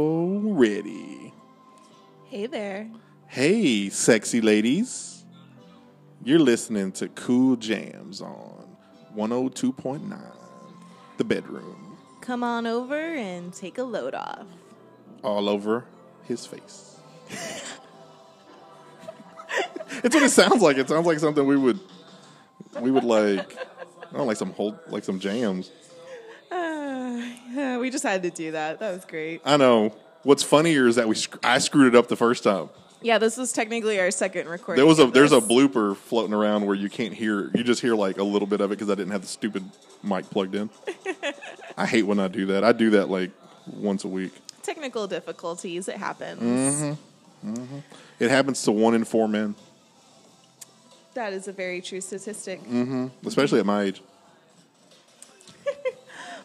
Already. Hey there. Hey, sexy ladies. You're listening to Cool Jams on 102.9, The Bedroom, Come on over and take a load off. all over his face. it's what it sounds like. It sounds like something we would, we would like, I don't know, like some whole, like some jams. We just had to do that. That was great. I know. What's funnier is that we sc- I screwed it up the first time. Yeah, this was technically our second recording. There was a there's a blooper floating around where you can't hear. You just hear like a little bit of it because I didn't have the stupid mic plugged in. I hate when I do that. I do that like once a week. technical difficulties. It happens. Mm-hmm. It happens to one in four men, That is a very true statistic. especially at my age.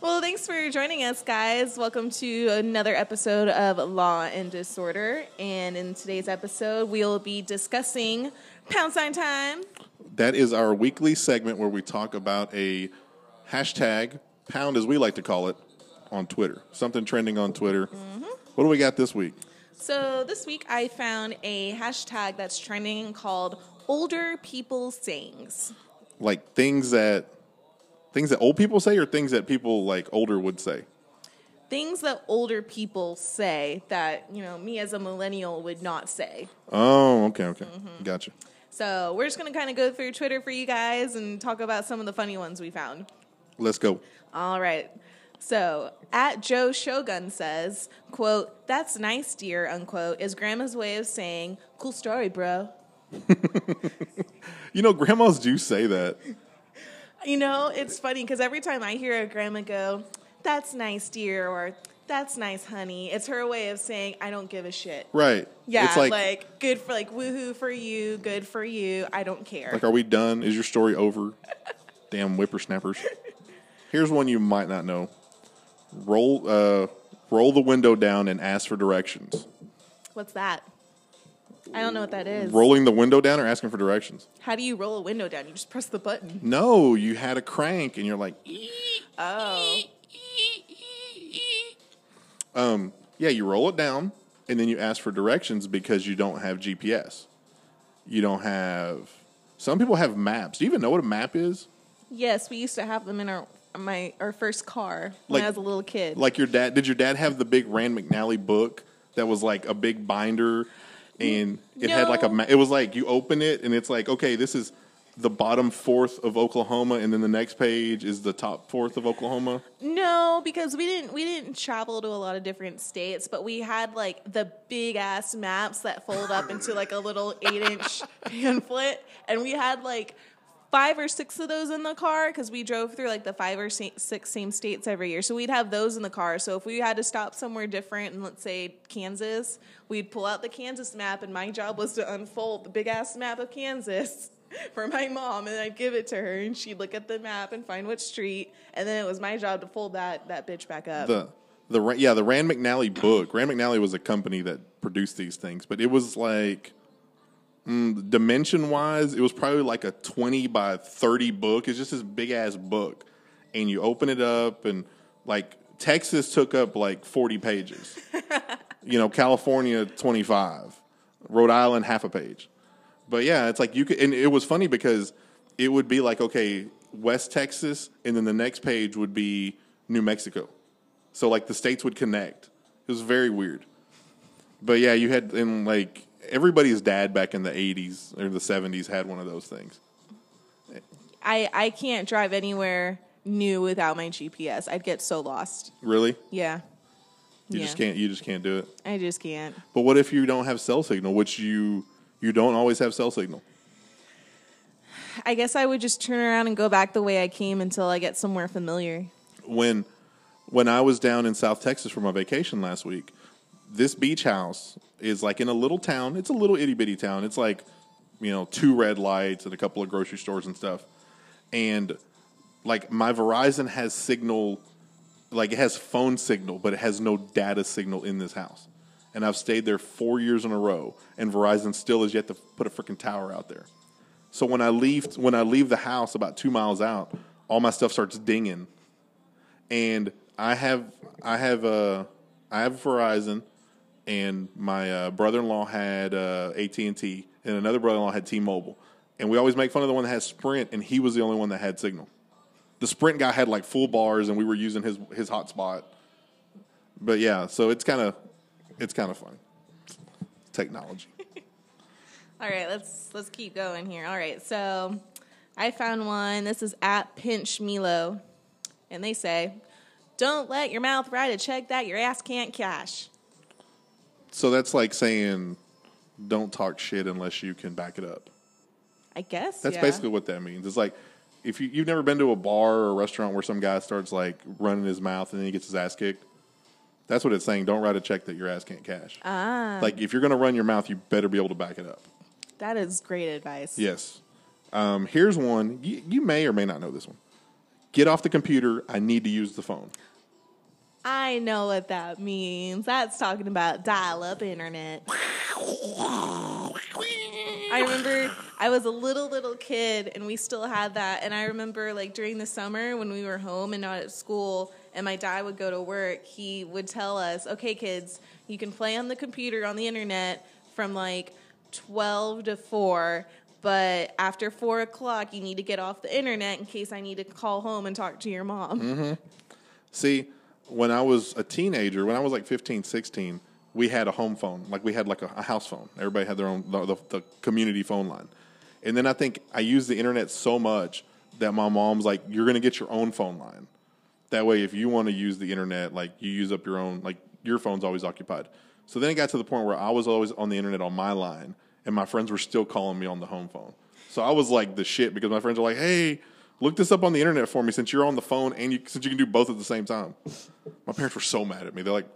Well, thanks for joining us, guys. Welcome to another episode of Law and Disorder. And in today's episode, we'll be discussing pound sign time. That is our weekly segment where we talk about a hashtag pound, as we like to call it, on Twitter. Something trending on Twitter. Mm-hmm. What do we got this week? So this week, I found a hashtag that's trending called Older People Sayings. Like things that things that old people say, or things that people like older would say. Things that older people say that, you know, me as a millennial would not say. Oh, okay, okay, mm-hmm. gotcha. So we're just going to kind of go through Twitter for you guys and talk about some of the funny ones we found. Let's go. All right. So at Joe Shogun says, quote, that's nice, dear, unquote, is grandma's way of saying, cool story, bro. You know, grandmas do say that. You know, it's funny because every time I hear a grandma go, that's nice, dear, or that's nice, honey, it's her way of saying, I don't give a shit. Right. Yeah, It's like, like, good for, like, woohoo for you, good for you, I don't care. like, are we done? Is your story over? Damn whippersnappers. Here's one you might not know. Roll, uh, roll the window down and ask for directions. What's that? I don't know what that is. Rolling the window down or asking for directions? How do you roll a window down? You just press the button. No, you had a crank and you're like, Oh. um, yeah, you roll it down and then you ask for directions because you don't have GPS. You don't have. Some people have maps. Do you even know what a map is? Yes, we used to have them in our my our first car when Like- I was a little kid. Like your dad, did your dad have the big Rand McNally book that was like a big binder and it had like a, ma- it was like you open it and it's like, okay, this is the bottom fourth of Oklahoma and then the next page is the top fourth of Oklahoma. no, because we didn't we didn't travel to a lot of different states, but we had like the big ass maps that fold up into like a little eight inch pamphlet, and we had like five or six of those in the car because we drove through like the five or six same states every year. So we'd have those in the car. So if we had to stop somewhere different, and let's say Kansas, we'd pull out the Kansas map, and my job was to unfold the big ass map of Kansas. For my mom, and I'd give it to her, and she'd look at the map and find what street, and then it was my job to fold that that bitch back up. The the yeah the Rand McNally book. Rand McNally was a company that produced these things, but it was like mm, dimension wise, it was probably like a twenty by thirty book. It's just this big ass book, and you open it up, and like Texas took up like forty pages. you know, California twenty five, Rhode Island half a page. But yeah, it's like you could, and it was funny because it would be like okay, West Texas, and then the next page would be New Mexico. So like the states would connect. It was very weird. But yeah, you had and like everybody's dad back in the '80s or the '70s had one of those things. I I can't drive anywhere new without my GPS. I'd get so lost. Really, Yeah, you Yeah. just can't. You just can't do it. I just can't. But what if you don't have cell signal, which you you don't always have cell signal? I guess I would just turn around and go back the way I came until I get somewhere familiar. when when I was down in South Texas for my vacation last week, this beach house is like in a little town. It's a little itty bitty town. It's like, you know, two red lights and a couple of grocery stores and stuff. And like my Verizon has signal, like it has phone signal, but it has no data signal in this house. And I've stayed there four years in a row, and Verizon still has yet to put a freaking tower out there. So when I leave when I leave the house about two miles out, all my stuff starts dinging, and I have I have uh, I have Verizon, and my uh, brother-in-law had uh, AT and T, and another brother-in-law had T-Mobile, and we always make fun of the one that has Sprint, and he was the only one that had signal. The Sprint guy had like full bars, and we were using his his hotspot. But yeah, so it's kind of it's kind of fun. Technology. All right, let's let's keep going here. All right, so I found one. This is at Pinch Milo, and they say, "Don't let your mouth write a check that your ass can't cash." So that's like saying, don't talk shit unless you can back it up. I guess That's yeah. basically what that means. It's like if you, you've never been to a bar or a restaurant where some guy starts like running his mouth and then he gets his ass kicked. That's what it's saying. Don't write a check that your ass can't cash. ah. Like if you're going to run your mouth, you better be able to back it up. That is great advice. Yes. Um, here's one. You, you may or may not know this one. Get off the computer. I need to use the phone. I know what that means. That's talking about dial-up internet. I remember I was a little little kid and we still had that and I remember like during the summer when we were home and not at school and my dad would go to work, he would tell us, "Okay kids, you can play on the computer on the internet from like 12 to 4, but after 4 o'clock you need to get off the internet in case I need to call home and talk to your mom." Mm-hmm. See, when I was a teenager, when I was like 15, 16, we had a home phone. Like we had like a, a house phone. Everybody had their own, the, the, the community phone line. And then I think I used the internet so much that my mom's like, you're going to get your own phone line. That way, if you want to use the internet, like you use up your own, like your phone's always occupied. So then it got to the point where I was always on the internet on my line, and my friends were still calling me on the home phone. So I was like the shit because my friends are like, "Hey, look this up on the internet for me since you're on the phone and you, since you can do both at the same time." My parents were so mad at me. They're like,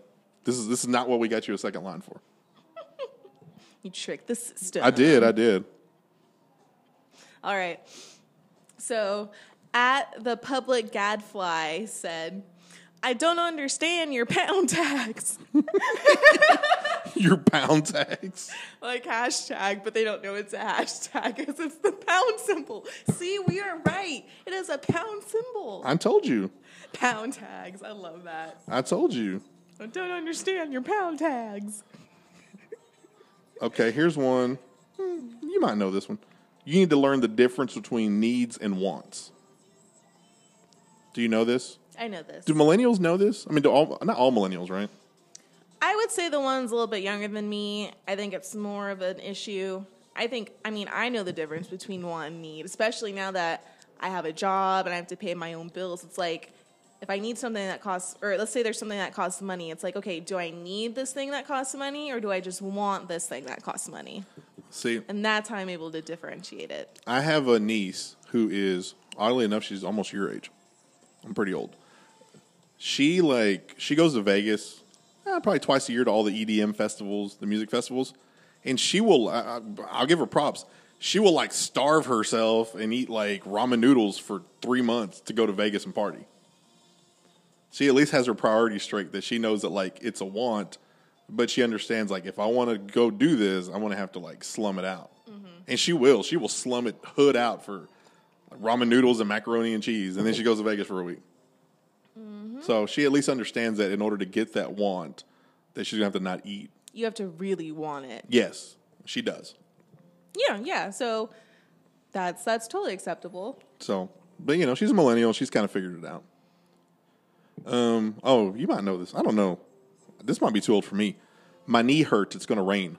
"This is this is not what we got you a second line for." You tricked the system. I did, I did. All right. So, at the public gadfly said, I don't understand your pound tags. Your pound tags. like hashtag, but they don't know it's a hashtag because it's the pound symbol. See, we are right. It is a pound symbol. I told you. Pound tags. I love that. I told you. I don't understand your pound tags. Okay, here's one. Hmm, You might know this one. You need to learn the difference between needs and wants. Do you know this? I know this. Do millennials know this? I mean, do all, not all millennials, right? I would say the ones a little bit younger than me, I think it's more of an issue. I think, I mean, I know the difference between want and need, especially now that I have a job and I have to pay my own bills. It's like, if I need something that costs, or let's say there's something that costs money, it's like, okay, do I need this thing that costs money or do I just want this thing that costs money? See, And that's how I'm able to differentiate it. I have a niece who is, oddly enough, she's almost your age. I'm pretty old. She like she goes to Vegas uh, probably twice a year to all the EDM festivals, the music festivals, and she will. I, I'll give her props. She will like starve herself and eat like ramen noodles for three months to go to Vegas and party. She at least has her priorities straight that she knows that like it's a want, but she understands like if I want to go do this, I want to have to like slum it out, and she will. She will slum it hood out for ramen noodles and macaroni and cheese, and then she goes to Vegas for a week. So she at least understands that in order to get that want, that she's gonna have to not eat. You have to really want it. Yes, she does. Yeah, yeah. So that's that's totally acceptable. So, but you know, she's a millennial. She's kind of figured it out. Um. Oh, you might know this. I don't know. This might be too old for me. My knee hurts. It's gonna rain.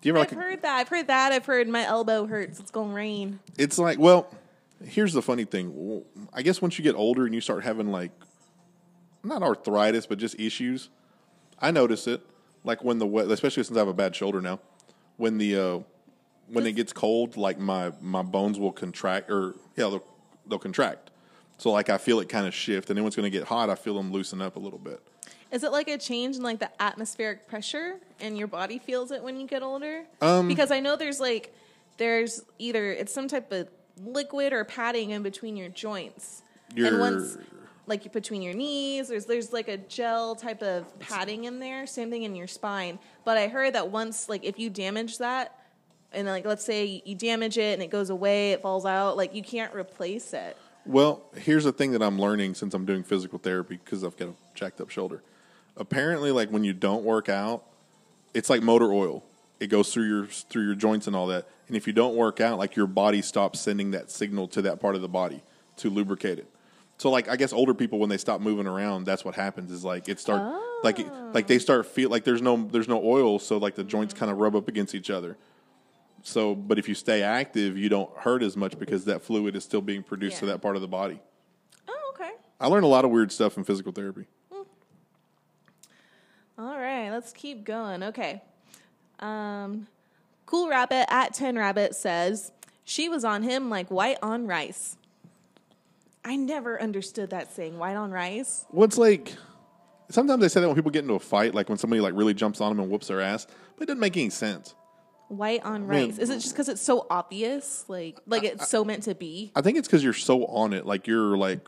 Do you ever I've like? heard that. I've heard that. I've heard my elbow hurts. It's gonna rain. It's like, well, here's the funny thing. I guess once you get older and you start having like, not arthritis, but just issues, I notice it. Like when the we- especially since I have a bad shoulder now, when the uh, when it gets cold, like my my bones will contract, or yeah, they'll, they'll contract. So like I feel it kind of shift, and then when it's going to get hot, I feel them loosen up a little bit. Is it like a change in like the atmospheric pressure and your body feels it when you get older? Um, because I know there's like there's either it's some type of liquid or padding in between your joints. Your- and once like between your knees, there's there's like a gel type of padding in there. Same thing in your spine. But I heard that once like if you damage that and like let's say you damage it and it goes away, it falls out, like you can't replace it. Well, here's the thing that I'm learning since I'm doing physical therapy because I've got a jacked up shoulder. Apparently, like when you don't work out, it's like motor oil. It goes through your through your joints and all that. And if you don't work out, like your body stops sending that signal to that part of the body to lubricate it. So like I guess older people when they stop moving around, that's what happens is like it start like it, like they start feel like there's no there's no oil, so like the joints kind of rub up against each other. So, but if you stay active, you don't hurt as much because that fluid is still being produced to that part of the body. Oh, okay. I learned a lot of weird stuff in physical therapy. Hmm. All right, let's keep going. Okay. Um, cool Rabbit at 10 Rabbit says, she was on him like white on rice. I never understood that saying, white on rice. What's like? Sometimes they say that when people get into a fight, like when somebody like really jumps on them and whoops their ass, but it doesn't make any sense. White on Man. rice. Is it just because it's so obvious? Like, like it's so meant to be? I think it's because you're so on it, like you're like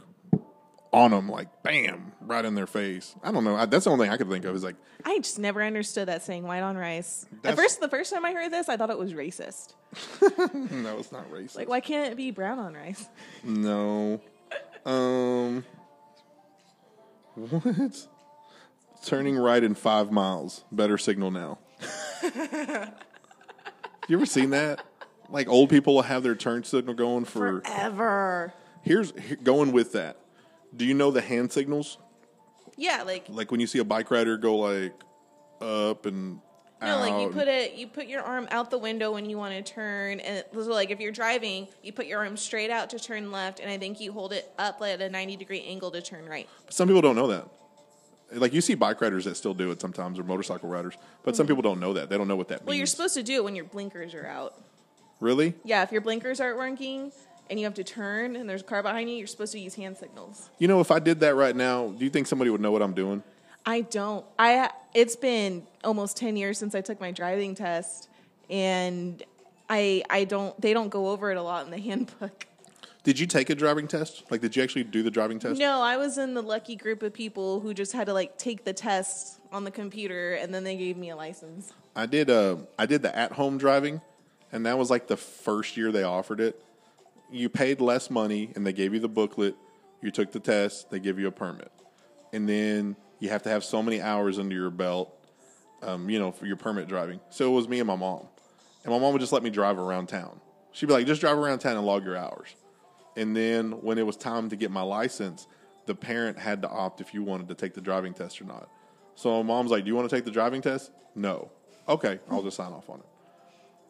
on them, like bam, right in their face. I don't know. I, that's the only thing I could think of is like, I just never understood that saying, white on rice. At first, the first time I heard this, I thought it was racist. no, it's not racist. Like, why can't it be brown on rice? no. Um. What? Turning right in five miles. Better signal now. you ever seen that? Like old people will have their turn signal going for. Forever. Here's here- going with that. Do you know the hand signals? Yeah, like Like when you see a bike rider go like up and No, like you put it, you put your arm out the window when you want to turn, and so like if you're driving, you put your arm straight out to turn left, and I think you hold it up like at a ninety degree angle to turn right. Some people don't know that. Like you see bike riders that still do it sometimes, or motorcycle riders, but some people don't know that. They don't know what that means. Mm-hmm. Well, you're supposed to do it when your blinkers are out. really? Yeah, if your blinkers aren't working and you have to turn and there's a car behind you, you're supposed to use hand signals. You know, if I did that right now, do you think somebody would know what I'm doing? I don't. I it's been almost 10 years since I took my driving test and I I don't they don't go over it a lot in the handbook. Did you take a driving test? Like, did you actually do the driving test? No, I was in the lucky group of people who just had to like take the test on the computer and then they gave me a license. I did. Uh, I did the at-home driving, and that was like the first year they offered it. You paid less money, and they gave you the booklet. You took the test. They give you a permit, and then you have to have so many hours under your belt, um, you know, for your permit driving. So it was me and my mom, and my mom would just let me drive around town. She'd be like, "Just drive around town and log your hours." And then when it was time to get my license, the parent had to opt if you wanted to take the driving test or not. So my mom's like, "Do you want to take the driving test?" No. Okay, I'll just sign off on it.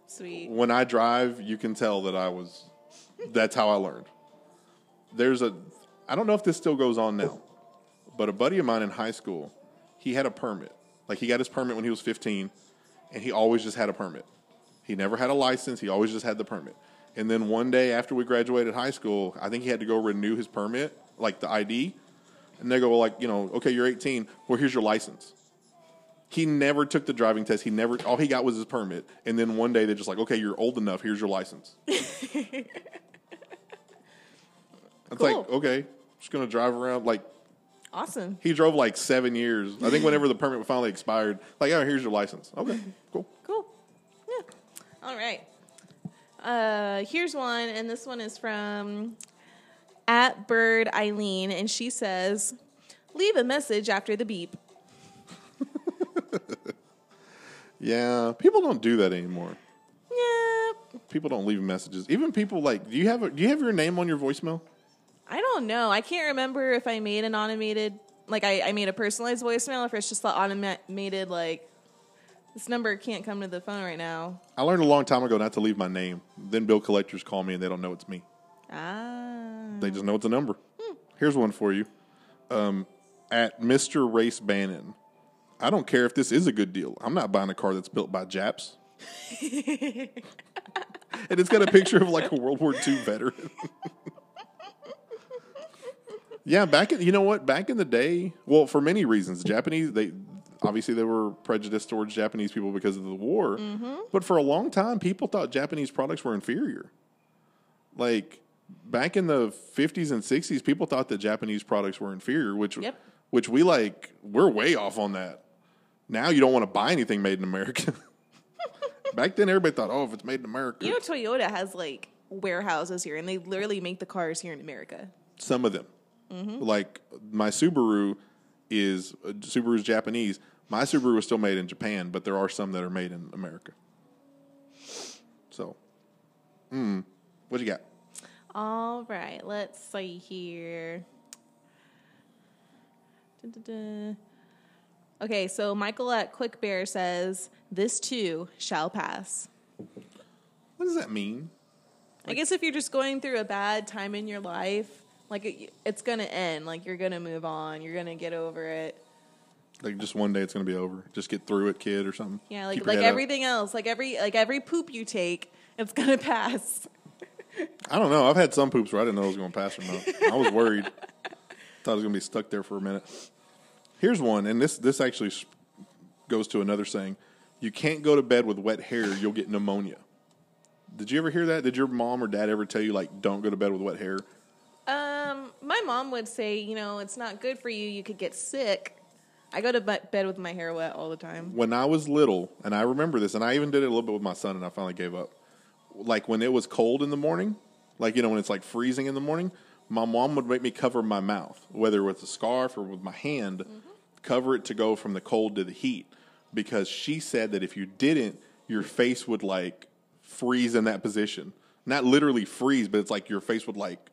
Sweet. When I drive, you can tell that I was. That's how I learned. There's a. I don't know if this still goes on now, but a buddy of mine in high school, he had a permit. Like he got his permit when he was 15, and he always just had a permit. He never had a license. He always just had the permit. And then one day after we graduated high school, I think he had to go renew his permit, like the ID. And they go, well, like, you know, okay, you're 18. Well, here's your license. He never took the driving test. He never, all he got was his permit. And then one day they're just like, okay, you're old enough. Here's your license. it's like, okay, just going to drive around. Like, Awesome. he drove like seven years. I think whenever the permit finally expired, like, oh, here's your license. Okay, cool. Cool. Yeah. All right. Uh, here's one, and this one is from at Bird Eileen, and she says, "Leave a message after the beep." Yeah, people don't do that anymore. Yeah. People don't leave messages. Even people like, do you have a, do you have your name on your voicemail? I don't know. I can't remember if I made an automated, like I, I made a personalized voicemail, or if it's just the automated, like this number can't come to the phone right now. I learned a long time ago not to leave my name. Then bill collectors call me and they don't know it's me. Ah. They just know it's a number. Here's one for you. Um, at Mr. Race Bannon. I don't care if this is a good deal. I'm not buying a car that's built by Japs. and it's got a picture of like a World War II veteran. yeah, back in you know what? Back in the day, well, for many reasons, Japanese they obviously they were prejudiced towards Japanese people because of the war. Mm-hmm. But for a long time, people thought Japanese products were inferior. Like back in the 50s and 60s, people thought that Japanese products were inferior, which Yep. which we like we're way off on that. Now you don't want to buy anything made in America. Back then, everybody thought, "Oh, if it's made in America, You know, Toyota has like warehouses here, and they literally make the cars here in America. some of them." Like my Subaru, is uh, Subaru's Japanese. My Subaru was still made in Japan, but there are some that are made in America. So, mm, what you got? All right, let's see here. Okay, so Michael at Quick Bear says, This too shall pass. What does that mean? I guess if you're just going through a bad time in your life, like it, it's going to end. Like you're going to move on. You're going to get over it. Like just one day it's going to be over. Just get through it, kid, or something. Yeah, like like head up. everything else, like every like every poop you take, it's going to pass. I don't know. I've had some poops where I didn't know it was going to pass or not. I was worried. Thought I was to be stuck there for a minute. Here's one, and this this actually goes to another saying: you can't go to bed with wet hair; you'll get pneumonia. Did you ever hear that? Did your mom or dad ever tell you like don't go to bed with wet hair? My mom would say, you know, it's not good for you. You could get sick. I go to bed with my hair wet all the time. When I was little, and I remember this, and I even did it a little bit with my son, and I finally gave up. Like when it was cold in the morning, like you know when it's like freezing in the morning, my mom would make me cover my mouth, whether with a scarf or with my hand, mm-hmm. cover it to go from the cold to the heat, because she said that if you didn't, your face would like freeze in that position. Not literally freeze, but it's like your face would like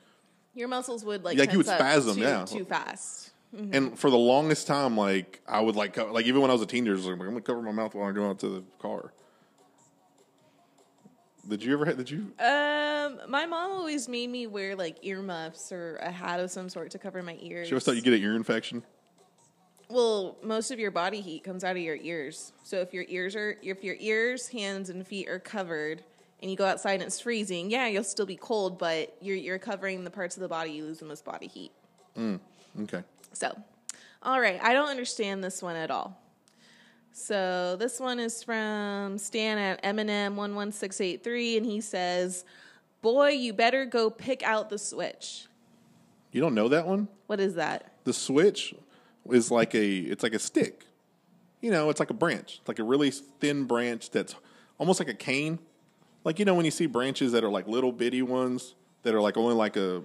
Your muscles would like Like, you would spasm, too, yeah. too fast. And for the longest time, like I would like, like even when I was a teenager, I was like, I'm gonna cover my mouth while I go out to the car. Did you ever? Did you? Um, my mom always made me wear like earmuffs or a hat of some sort to cover my ears. She always thought you get an ear infection. Well, most of your body heat comes out of your ears. So if your ears are if your ears, hands and feet are covered and you go outside and it's freezing, yeah, you'll still be cold, but you're you're covering the parts of the body you lose the most body heat. Mm, okay. So, all right, I don't understand this one at all. So this one is from Stan at Eminem one one six eight three, and he says, "Boy, you better go pick out the switch." You don't know that one? What is that? The switch is like a. It's like a stick. You know, it's like a branch. It's like a really thin branch that's almost like a cane. Like you know when you see branches that are like little bitty ones that are like only like a.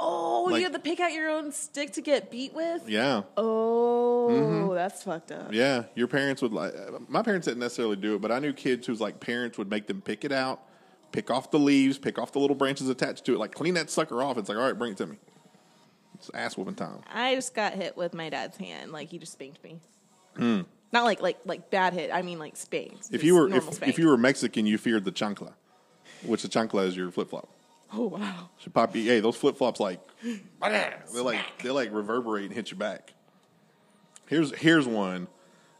Oh, Like- you have to pick out your own stick to get beat with. Yeah. Oh, mm-hmm. that's fucked up. Yeah, your parents would like. My parents didn't necessarily do it, but I knew kids whose like parents would make them pick it out, pick off the leaves, pick off the little branches attached to it, like clean that sucker off. It's like, all right, bring it to me. It's ass whooping time. I just got hit with my dad's hand. Like he just spanked me. Hmm. Not like like like bad hit. I mean like spanked. If you were if, spank. if you were Mexican, you feared the chancla, which the chancla is your flip flop. oh wow. Should pop you. Hey, those flip flops like they like they like reverberate and hit your back. Here's here's one,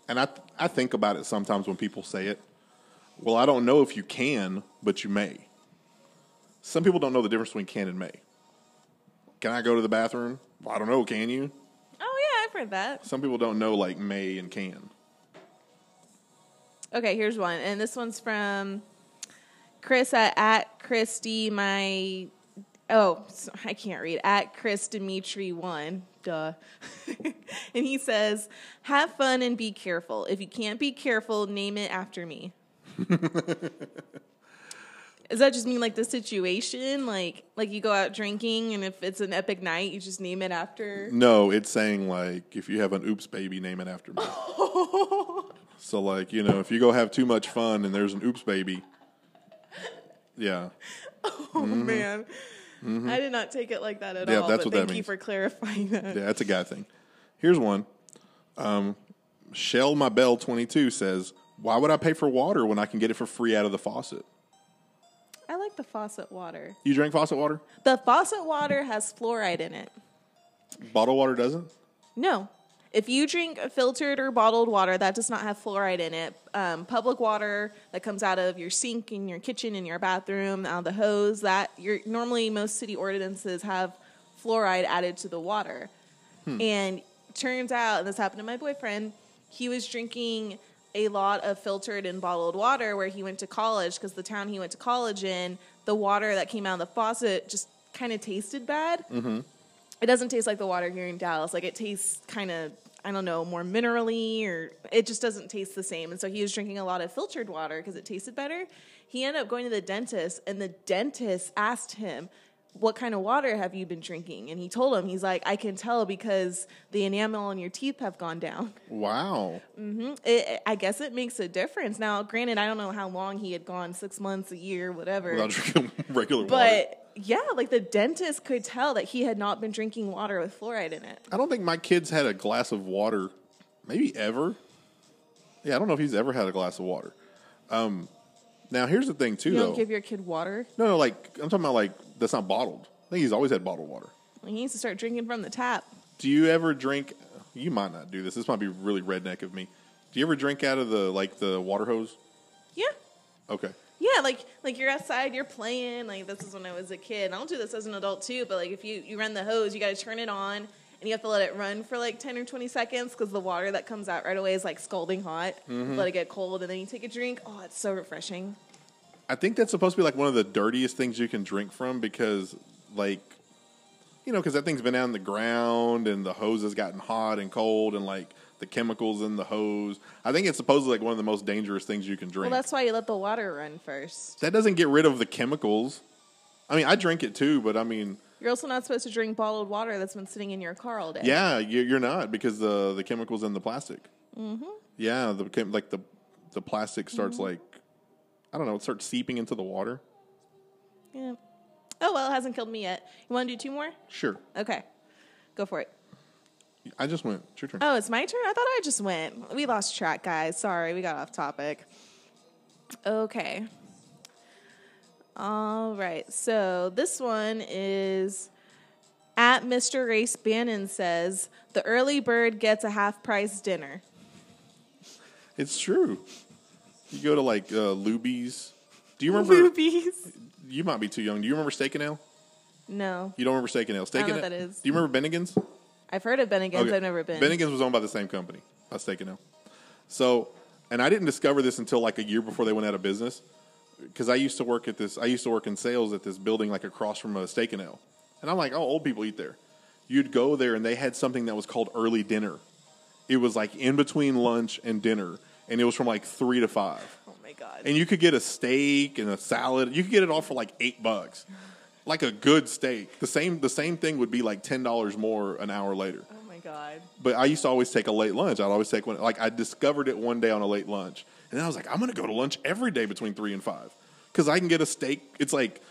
and I I think about it sometimes when people say it. Well, I don't know if you can, but you may. Some people don't know the difference between can and may. Can I go to the bathroom? Well, I don't know. Can you? Oh yeah, I've heard that. Some people don't know like may and can. Okay, here's one, and this one's from Chris at, at Christy. My oh, I can't read at Chris Dimitri one. Duh. and he says, "Have fun and be careful. If you can't be careful, name it after me." Does that just mean like the situation, like like you go out drinking, and if it's an epic night, you just name it after? No, it's saying like if you have an oops baby, name it after me. so like you know if you go have too much fun and there's an oops baby, yeah. Oh man, I did not take it like that at Mm-hmm. Yeah, all. that's but what that thank you means. for clarifying that. Yeah, that's a guy thing. Here's one. Um, Shell My Bell 22 says, Why would I pay for water when I can get it for free out of the faucet? I like the faucet water. You drink faucet water? The faucet water has fluoride in it. Bottled water doesn't? No. If you drink filtered or bottled water, that does not have fluoride in it. Um, public water that comes out of your sink in your kitchen, in your bathroom, out of the hose, that you're, normally most city ordinances have fluoride added to the water. And turns out, and this happened to my boyfriend, he was drinking a lot of filtered and bottled water where he went to college because the town he went to college in, the water that came out of the faucet just kind of tasted bad it doesn't taste like the water here in Dallas. Like it tastes kind of, I don't know, more minerally, or it just doesn't taste the same. And so he was drinking a lot of filtered water because it tasted better. He ended up going to the dentist, and the dentist asked him, what kind of water have you been drinking? And he told him, he's like, I can tell because the enamel on your teeth have gone down. Wow. Mm-hmm. It, I guess it makes a difference. Now, granted, I don't know how long he had gone six months, a year, whatever. Without drinking regular water. Yeah, like the dentist could tell that he had not been drinking water with fluoride in it. I don't think my kids had a glass of water, maybe ever. Yeah, I don't know if he's ever had a glass of water. Um, now here's the thing too, You don't give your kid water. no, no, like I'm talking about like that's not bottled. I think he's always had bottled water. He needs to start drinking from the tap. Do you ever drink? You might not do this. This might be really redneck of me. Do you ever drink out of the like the water hose? Yeah. Okay. Yeah, like like you're outside, you're playing. Like this is when I was a kid. I don't do this as an adult too, but like if you you run the hose, you got to turn it on and you have to let it run for like 10 or 20 seconds because the water that comes out right away is like scalding hot. Mm-hmm. Let it get cold and then you take a drink. Oh, it's so refreshing. I think that's supposed to be like one of the dirtiest things you can drink from because, like, you know, because that thing's been out in the ground and the hose has gotten hot and cold and like the chemicals in the hose. I think it's supposedly like one of the most dangerous things you can drink. Well, that's why you let the water run first. that doesn't get rid of the chemicals. I mean, I drink it too, but I mean, You're also not supposed to drink bottled water that's been sitting in your car all day. yeah, you- you're not because the the chemicals in the plastic. Mm-hmm. Yeah, the like the the plastic starts Mm-hmm. like I don't know, it starts seeping into the water. Yeah. Oh well, it hasn't killed me yet. You want to do two more? Sure, Okay, go for it. I just went. It's your turn. Oh, it's my turn? I thought I just went. We lost track, guys. Sorry, we got off topic. Okay. All right. So this one is at Mr. Race Bannon says the early bird gets a half price dinner. It's true. You go to like uh, Luby's. Do you remember? Rubies? You might be too young. Do you remember Steak and Ale? No. You don't remember Steak and Ale? Steak I don't and know what Ale- that is. Do you remember Bennigan's? I've heard of Bennigan's. Okay. I've never been. Bennigan's was owned by the same company, by Steak and Ale. So, and I didn't discover this until like a year before they went out of business. Because I used to work at this, I used to work in sales at this building like across from a Steak and Ale, and I'm like, oh, old people eat there. You'd go there, and they had something that was called early dinner. It was like in between lunch and dinner, and it was from like three to five. oh my god. and you could get a steak and a salad. You could get it all for like eight bucks, like a good steak. The same the same thing would be like ten dollars more an hour later. oh my god. But I used to always take a late lunch. I'd always take one. Like I discovered it one day on a late lunch, and then I was like, I'm gonna go to lunch every day between three and five because I can get a steak. It's like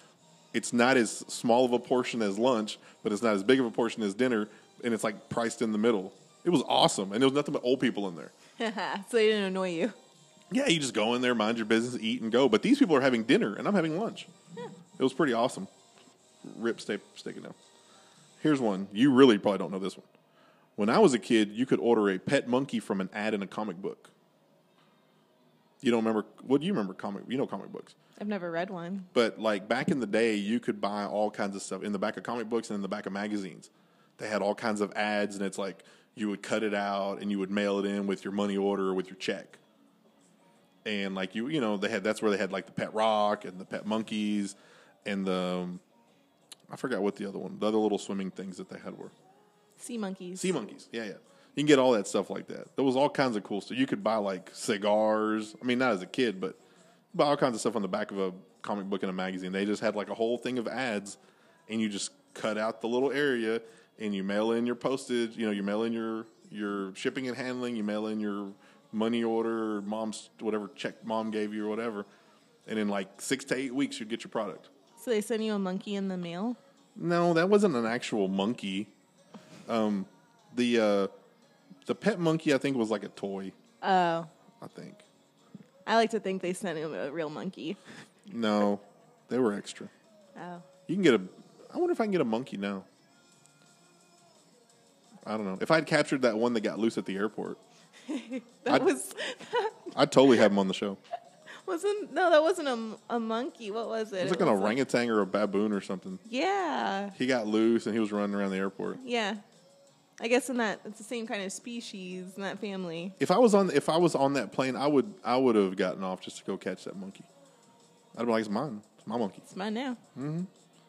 it's not as small of a portion as lunch, but it's not as big of a portion as dinner, and it's like priced in the middle. It was awesome, and there was nothing but old people in there. so they didn't annoy you. Yeah, you just go in there, mind your business, eat and go. But these people are having dinner, and I'm having lunch. It was pretty awesome. Rip Steak and Ale. Here's one. You really probably don't know this one. When I was a kid, you could order a pet monkey from an ad in a comic book. You don't remember? What do you remember? Comic? You know comic books. I've never read one. But like back in the day, you could buy all kinds of stuff in the back of comic books and in the back of magazines. They had all kinds of ads, and it's like you would cut it out and you would mail it in with your money order or with your check. And like you, you know, they had that's where they had like the pet rock and the pet monkeys and the um, I forgot what the other one, the other little swimming things that they had were Sea monkeys. sea monkeys. Yeah, yeah. You can get all that stuff like that. There was all kinds of cool stuff. You could buy like cigars. I mean, not as a kid, but buy all kinds of stuff on the back of a comic book and a magazine. They just had like a whole thing of ads, and you just cut out the little area and you mail in your postage. You know, you mail in your your shipping and handling. You mail in your money order, mom's whatever check mom gave you or whatever, and in like six to eight weeks, you'd get your product. So they send you a monkey in the mail? No, that wasn't an actual monkey. Um, the uh, the pet monkey, I think, was like a toy. Oh. I think. I like to think they sent him a real monkey. No, they were extra. Oh. You can get a. I wonder if I can get a monkey now. I don't know. If I'd captured that one that got loose at the airport, That I'd- was I'd totally have him on the show. Wasn't no, that wasn't a, a monkey. What was it? It was like an orangutan or a baboon or something. Yeah. He got loose and he was running around the airport. Yeah. I guess in that it's the same kind of species in that family. If I was on if I was on that plane, I would I would have gotten off just to go catch that monkey. I'd be like, it's mine. It's my monkey. It's mine now. Mm-hmm.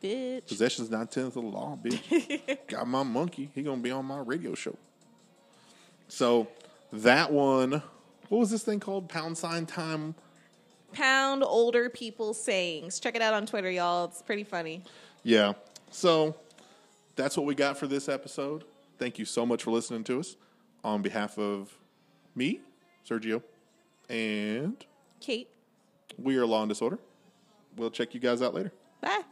Bitch. Possession's not tenth of the law, bitch. Got my monkey. He gonna be on my radio show. So that one, what was this thing called? Pound sign time. Pound older people sayings. Check it out on Twitter, y'all. It's pretty funny. Yeah. So that's what we got for this episode. Thank you so much for listening to us. On behalf of me, Sergio, and Kate, we are Law and Disorder. We'll check you guys out later. bye.